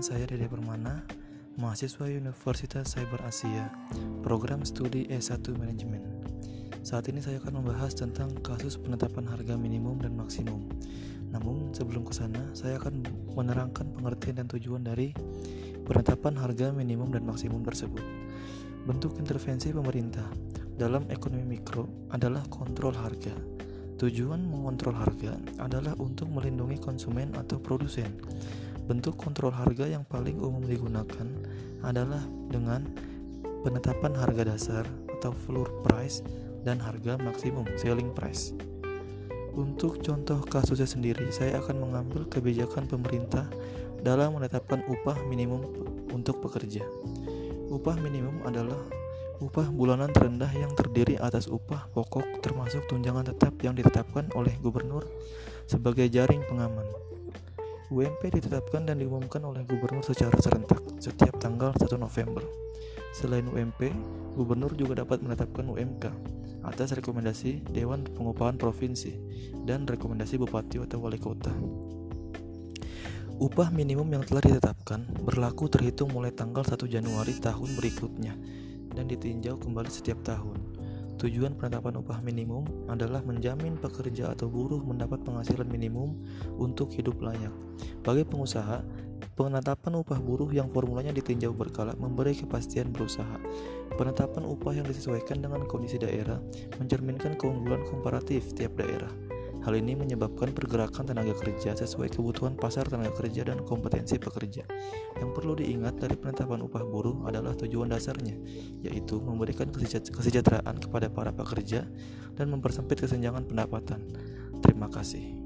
saya Dede Permana, mahasiswa Universitas Cyber Asia, program studi S1 Manajemen. Saat ini saya akan membahas tentang kasus penetapan harga minimum dan maksimum. Namun, sebelum ke sana, saya akan menerangkan pengertian dan tujuan dari penetapan harga minimum dan maksimum tersebut. Bentuk intervensi pemerintah dalam ekonomi mikro adalah kontrol harga. Tujuan mengontrol harga adalah untuk melindungi konsumen atau produsen Bentuk kontrol harga yang paling umum digunakan adalah dengan penetapan harga dasar atau floor price dan harga maksimum selling price. Untuk contoh kasusnya sendiri, saya akan mengambil kebijakan pemerintah dalam menetapkan upah minimum untuk pekerja. Upah minimum adalah upah bulanan terendah yang terdiri atas upah pokok termasuk tunjangan tetap yang ditetapkan oleh gubernur sebagai jaring pengaman. UMP ditetapkan dan diumumkan oleh gubernur secara serentak setiap tanggal 1 November. Selain UMP, gubernur juga dapat menetapkan UMK atas rekomendasi Dewan Pengupahan Provinsi dan rekomendasi bupati atau wali kota. Upah minimum yang telah ditetapkan berlaku terhitung mulai tanggal 1 Januari tahun berikutnya dan ditinjau kembali setiap tahun. Tujuan penetapan upah minimum adalah menjamin pekerja atau buruh mendapat penghasilan minimum untuk hidup layak. Bagi pengusaha, penetapan upah buruh yang formulanya ditinjau berkala memberi kepastian berusaha. Penetapan upah yang disesuaikan dengan kondisi daerah mencerminkan keunggulan komparatif tiap daerah. Hal ini menyebabkan pergerakan tenaga kerja sesuai kebutuhan pasar tenaga kerja dan kompetensi pekerja. Yang perlu diingat dari penetapan upah buruh adalah tujuan dasarnya, yaitu memberikan kesejahteraan kepada para pekerja dan mempersempit kesenjangan pendapatan. Terima kasih.